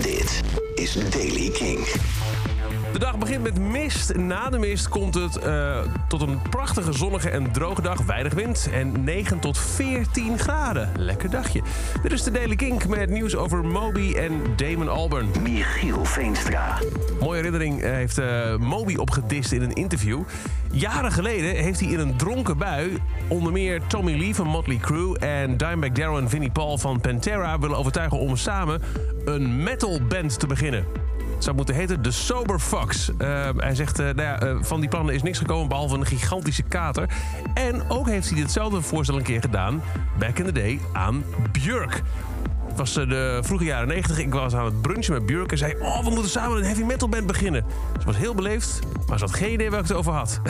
Dit is Daily King. De dag begint met mist. Na de mist komt het eh, tot een prachtige zonnige en droge dag. Weinig wind en 9 tot 14 graden. Lekker dagje. Dit is de Daily Kink met nieuws over Moby en Damon Albarn. Michiel Veenstra. Mooie herinnering eh, heeft uh, Moby opgedist in een interview. Jaren geleden heeft hij in een dronken bui onder meer Tommy Lee van Motley Crue en Dimebag Darrell en Vinnie Paul van Pantera willen overtuigen om samen een metalband te beginnen. Het zou moeten heten The Sober Fox. Uh, hij zegt, uh, nou ja, uh, van die plannen is niks gekomen behalve een gigantische kater. En ook heeft hij ditzelfde voorstel een keer gedaan, back in the day, aan Björk. Het was de vroege jaren 90. Ik was aan het brunchen met Björk en zei... oh, we moeten samen een heavy metal band beginnen. Ze was heel beleefd, maar ze had geen idee waar ik het over had.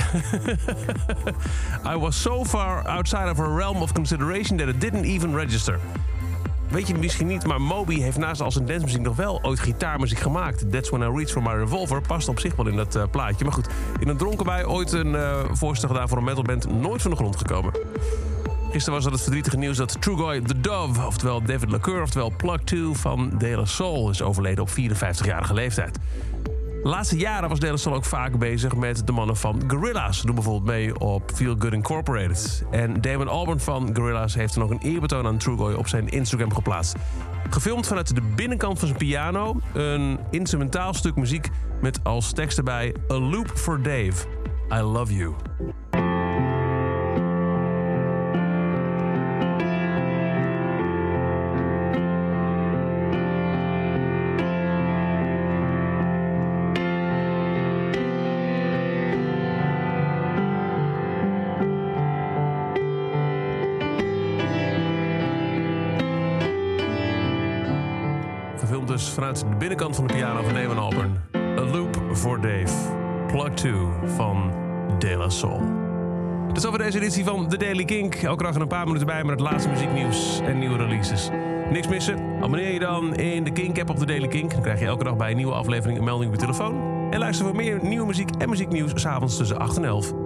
I was so far outside of her realm of consideration... that it didn't even register. Weet je misschien niet, maar Moby heeft naast al zijn dancemuziek nog wel ooit gitaarmuziek gemaakt. That's When I Reach For My Revolver past op zich wel in dat uh, plaatje. Maar goed, in een dronken bij ooit een uh, voorstel gedaan voor een metalband, nooit van de grond gekomen. Gisteren was dat het verdrietige nieuws dat Trugoy the Dove, oftewel David LaCour, oftewel Plug 2 van De Soul, is overleden op 54-jarige leeftijd. Laatste jaren was De La Soul ook vaak bezig met de mannen van Gorillaz. Ze doen bijvoorbeeld mee op Feel Good Incorporated. En Damon Albarn van Gorillaz heeft dan ook een eerbetoon aan Trugoy op zijn Instagram geplaatst. Gefilmd vanuit de binnenkant van zijn piano. Een instrumentaal stuk muziek met als tekst erbij... A loop for Dave. I love you. Vanuit de binnenkant van de piano van Damon Albarn. A Loop for Dave. Plug 2 van De La Soul. Dat is over deze editie van The Daily Kink. Elke dag een paar minuten bij met het laatste muzieknieuws en nieuwe releases. Niks missen? Abonneer je dan in de Kink-app op The Daily Kink. Dan krijg je elke dag bij een nieuwe aflevering een melding op je telefoon. En luister voor meer nieuwe muziek en muzieknieuws... s'avonds tussen 8 en 11